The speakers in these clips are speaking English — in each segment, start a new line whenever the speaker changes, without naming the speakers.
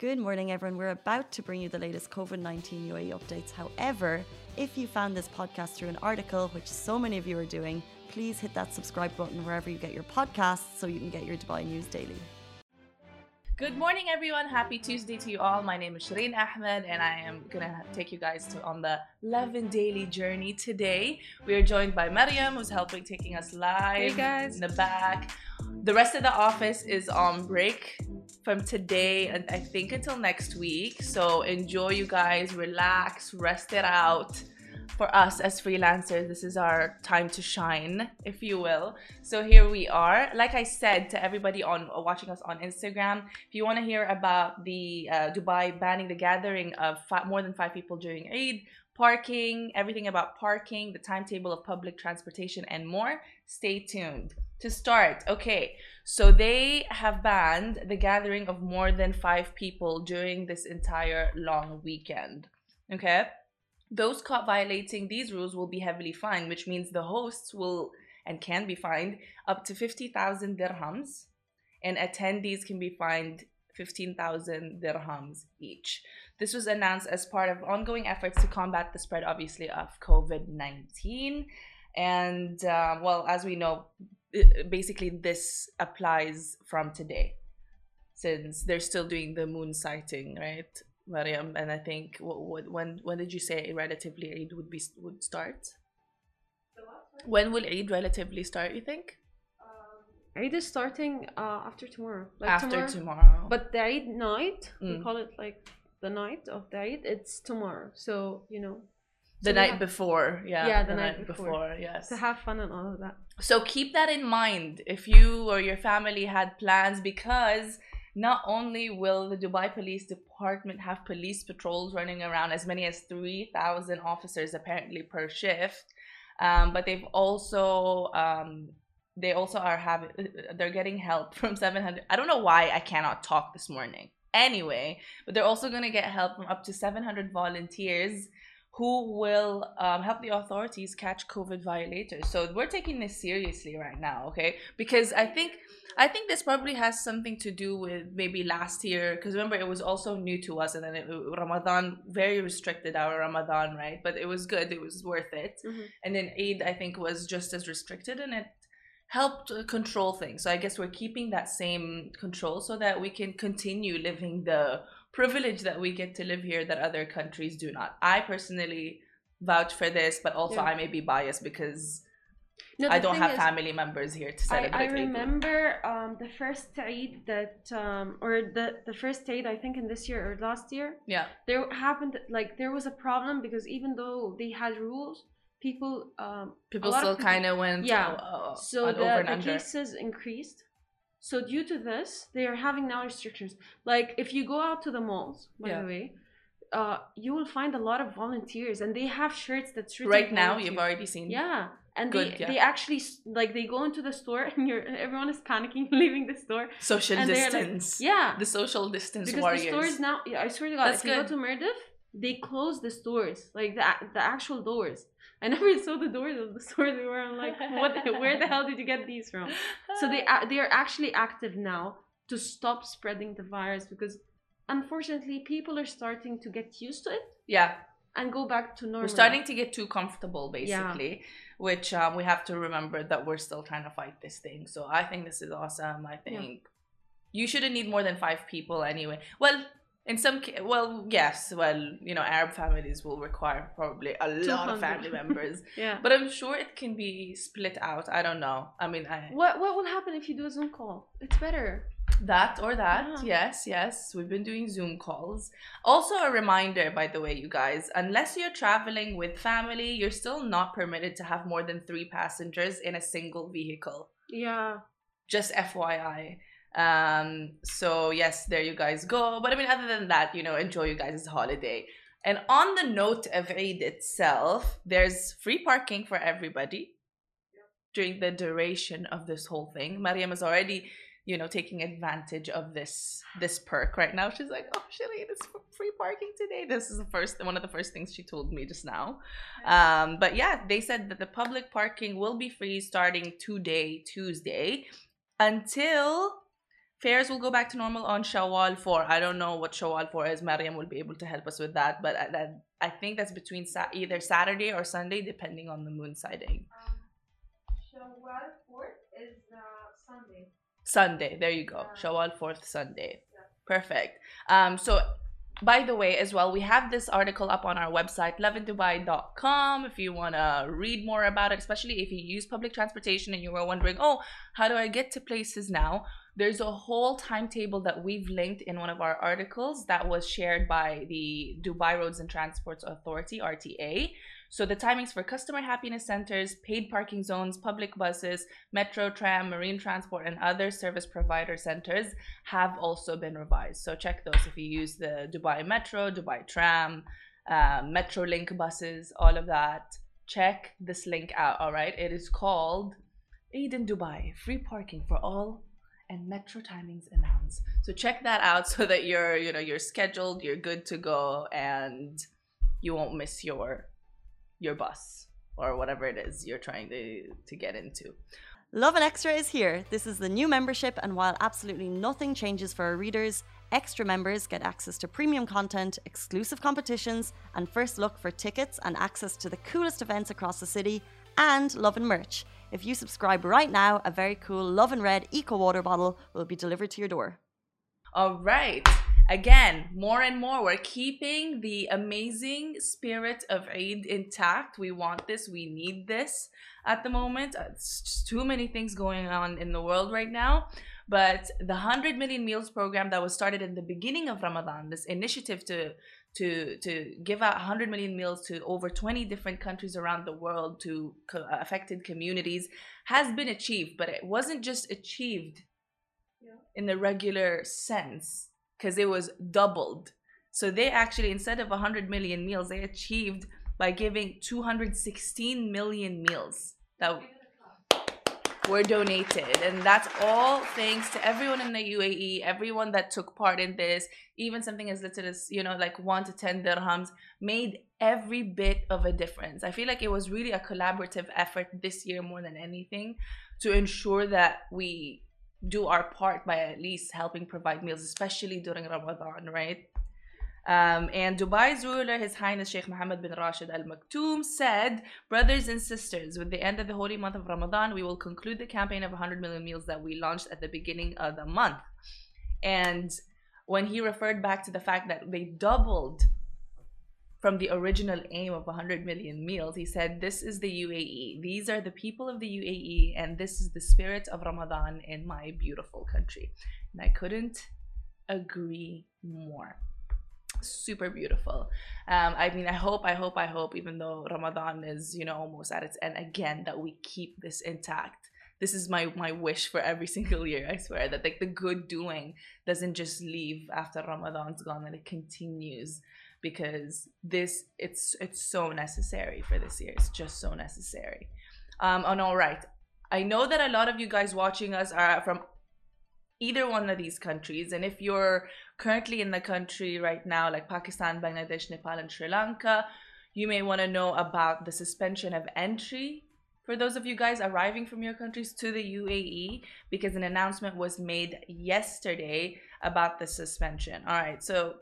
Good morning, everyone. We're about to bring you the latest COVID 19 UAE updates. However, if you found this podcast through an article, which so many of you are doing, please hit that subscribe button wherever you get your podcasts so you can get your Dubai news daily.
Good morning, everyone. Happy Tuesday to you all. My name is Shireen Ahmed, and I am gonna take you guys to on the Lovin Daily journey today. We are joined by Mariam, who's helping taking us live
Hey, guys.
in the back. The rest of the office is on break from today and I think until next week. So enjoy, you guys. Relax, rest it out. For us as freelancers, this is our time to shine, if you will. So here we are. Like I said to everybody on watching us on Instagram, if you want to hear about the uh, Dubai banning the gathering of fi- more than five people during Eid, parking, everything about parking, the timetable of public transportation, and more, stay tuned. To start, okay, so they have banned the gathering of more than five people during this entire long weekend. Okay? Those caught violating these rules will be heavily fined, which means the hosts will and can be fined up to 50,000 dirhams, and attendees can be fined 15,000 dirhams each. This was announced as part of ongoing efforts to combat the spread, obviously, of COVID 19. And, uh, well, as we know, basically this applies from today since they're still doing the moon sighting, right, Mariam? And I think what, what, when when did you say relatively Eid would be would start? When will Eid relatively start? You think
Eid is starting uh, after tomorrow. Like
after
tomorrow.
tomorrow?
But the Eid night, we
Mm.
call it like the night of the Eid, it's tomorrow. So, you know,
the
so
night
have
before, yeah,
Yeah,
the,
the
night,
night
before.
before.
yes.
to have fun and all of that.
So keep that in mind if you or your family had plans because not only will the Dubai Police Department have police patrols running around as many as 3,000 officers apparently per shift, um, but they've also um, they also are having they're getting help from 700 I don't know why I cannot talk this morning. Anyway, but they're also going to get help from up to 700 volunteers who will um, help the authorities catch COVID violators. So we're taking this seriously right now, okay? Because I think I think this probably has something to do with maybe last year. Because remember, it was also new to us, and then it, Ramadan very restricted our Ramadan, right? But it was good; it was worth it.
Mhm.
And then Eid, I think, was just as restricted, and it helped control things. So I guess we're keeping that same control so that we can continue living the privilege that we get to live here that other countries do not. I personally vouch for this, but also
Yeah.
I may be biased because
No,
I don't have
is,
family members here to
I,
celebrate.
I
Eid.
remember um, the first Eid that, um, or the, the first Eid, I think in this year or last year,
Yeah,
there happened, like, there was a problem because even though they had rules, people, um,
people still kind of went
Yeah.
uh, uh,
So the, the cases increased. So due to this, they are having now restrictions. Like if you go out to the malls, by
Yeah.
the way, uh, you will find a lot of volunteers, and they have shirts that's written
Right now,
volunteer.
you've already seen.
yeah, and
Good,
they
yeah.
they actually like they go into the store and you're everyone is panicking leaving the store.
Social
they're like-
distance.
Yeah,
The social distance
because
warriors.
the stores now. Yeah, I swear to God,
That's
if you go to Mirdif, they closed the stores, like the the actual doors. I never saw the doors of the stores. We were like, what? Where the hell did you get these from? So they they are actually active now to stop spreading the virus because unfortunately people are starting to get used to it
yeah,
and go back to normal.
we're starting to get too comfortable, basically. Which um, we have to remember that we're still trying to fight this thing. So I think this is awesome. I think you shouldn't need more than five people anyway. Well. In some, well, yes, well, you know, Arab families will require probably a lot of family members,
Yeah.
but I'm sure it can be split out. I don't know. I mean, I,
What what will happen if you do a Zoom call? It's better.
That or that.
Yeah.
Yes, yes. We've been doing Zoom calls. Also, a reminder, by the way, you guys, unless you're traveling with family, you're still not permitted to have more than three passengers in a single vehicle.
Yeah.
Just FYI. Um, so yes, there you guys go. But I mean, other than that, you know, enjoy you guys' holiday. And on the note of Eid itself, there's free parking for everybody during the duration of this whole thing. Mariam is already, you know, taking advantage of this this perk right now. She's like, "Oh, Shireen, it's free parking today." This is the first one of the first things she told me just now. Um, but yeah, they said that the public parking will be free starting today, Tuesday, until fares will go back to normal on Shawwal 4. I don't know what Shawwal 4 is. Mariam will be able to help us with that, but I, that, I think that's between sa- either Saturday or Sunday, depending on the moon sighting.
Um, Shawwal 4th is uh, Sunday.
Sunday, there you go.
Yeah.
Shawwal 4th Sunday.
Yeah.
Perfect. Um, so by the way, as well, we have this article up on our website, lovindubai.com, if you want to read more about it, especially if you use public transportation and you were wondering, oh, how do I get to places now? There's a whole timetable that we've linked in one of our articles that was shared by the Dubai Roads and Transports Authority, RTA. So the timings for customer happiness centers, paid parking zones, public buses, metro, tram, marine transport, and other service provider centers have also been revised. So check those if you use the Dubai Metro, Dubai Tram, uh, Metrolink buses, all of that. Check this link out. All right, it is called Eid in Dubai: Free parking for all and metro timings announced. So check that out so that you're you know you're scheduled, you're good to go, and you won't miss your your bus or whatever it is you're trying to to get into.
Lovin Extra is here. This is the new membership, and while absolutely nothing changes for our readers, extra members get access to premium content, exclusive competitions, and first look for tickets and access to the coolest events across the city, and Lovin merch. If you subscribe right now, a very cool Lovin Red Eco Water bottle will be delivered to your door.
All right. Again, more and more, we're keeping the amazing spirit of Eid intact. We want this. We need this at the moment. Uh, It's just too many things going on in the world right now. But the 100 million meals program that was started in the beginning of Ramadan, this initiative to to to give out 100 million meals to over 20 different countries around the world to co- affected communities has been achieved, but it wasn't just achieved in the regular sense because it was doubled. So they actually, instead of 100 million meals, they achieved by giving 216 million meals that were donated. And that's all thanks to everyone in the UAE, everyone that took part in this, even something as little as, you know, like one to 10 dirhams, made every bit of a difference. I feel like it was really a collaborative effort this year more than anything to ensure that we do our part by at least helping provide meals, especially during Ramadan, right? Um, and Dubai's ruler, His Highness Sheikh Mohammed bin Rashid Al Maktoum, said, Brothers and sisters, with the end of the holy month of Ramadan, we will conclude the campaign of 100 million meals that we launched at the beginning of the month. And when he referred back to the fact that they doubled from the original aim of 100 million meals, he said, This is the UAE. These are the people of the UAE, and this is the spirit of Ramadan in my beautiful country. And I couldn't agree more. Super beautiful. Um, I mean, I hope, I hope, I hope, even though Ramadan is, you know, almost at its end again, that we keep this intact. This is my my wish for every single year. I swear that like the good doing doesn't just leave after Ramadan's gone, and it continues because this it's it's so necessary for this year. It's just so necessary. Um, and all right, I know that a lot of you guys watching us are from either one of these countries, and if you're currently in the country right now, like Pakistan, Bangladesh, Nepal, and Sri Lanka, you may want to know about the suspension of entry for those of you guys arriving from your countries to the UAE because an announcement was made yesterday about the suspension. All right, so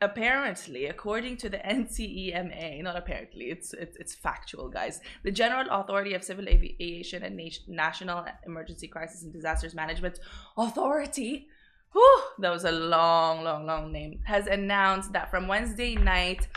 apparently according to the ncema not apparently it's, it's it's factual guys the general authority of civil aviation and Nat- national emergency crisis and disasters management authority whew, that was a long long long name has announced that from wednesday night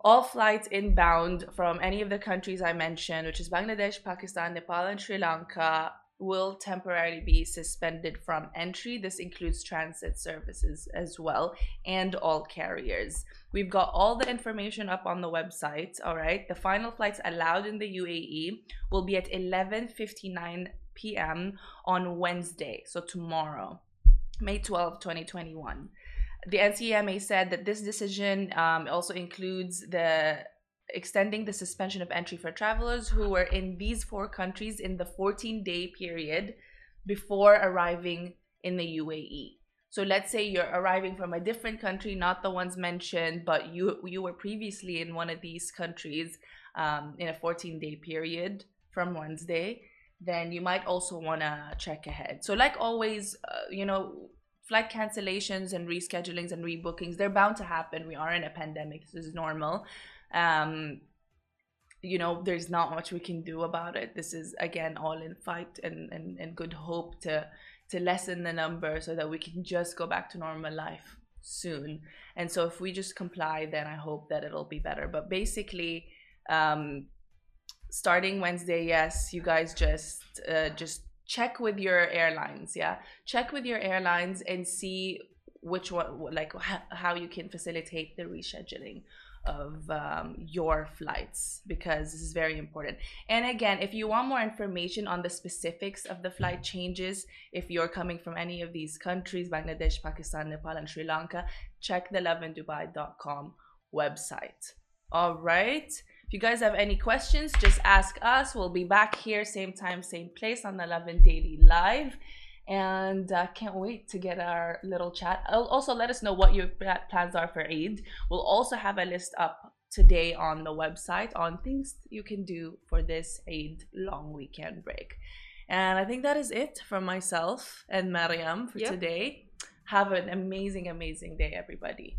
all flights inbound from any of the countries I mentioned, which is Bangladesh, Pakistan, Nepal, and Sri Lanka, will temporarily be suspended from entry. This includes transit services as well and all carriers. We've got all the information up on the website, all right? The final flights allowed in the UAE will be at 11:59 p.m. on Wednesday, so tomorrow, May 12, 2021 the NCMA said that this decision um, also includes the extending the suspension of entry for travelers who were in these four countries in the 14 day period before arriving in the UAE. So let's say you're arriving from a different country, not the ones mentioned, but you you were previously in one of these countries um, in a 14 day period from Wednesday. then you might also want to check ahead. So, like always, uh, you know, flight cancellations and reschedulings and rebookings, they're bound to happen. We are in a pandemic, this is normal. Um, you know, there's not much we can do about it. This is again all in fight and, and, and good hope to to lessen the number so that we can just go back to normal life soon. And so if we just comply, then I hope that it'll be better. But basically, um, starting Wednesday, yes, you guys just uh, just check with your airlines. Yeah, check with your airlines and see which one, like how you can facilitate the rescheduling of um, your flights because this is very important. And again, if you want more information on the specifics of the flight changes, if you're coming from any of these countries Bangladesh, Pakistan, Nepal, and Sri Lanka check the lovindubai.com website. All right. If you guys have any questions, just ask us. We'll be back here, same time, same place on the Lovin Daily Live and uh, can't wait to get our little chat. Also, let us know what your plans are for Eid. We'll also have a list up today on the website on things you can do for this Eid long weekend break. And I think that is it from myself and Mariam for yep. today. Have an amazing, amazing day, everybody.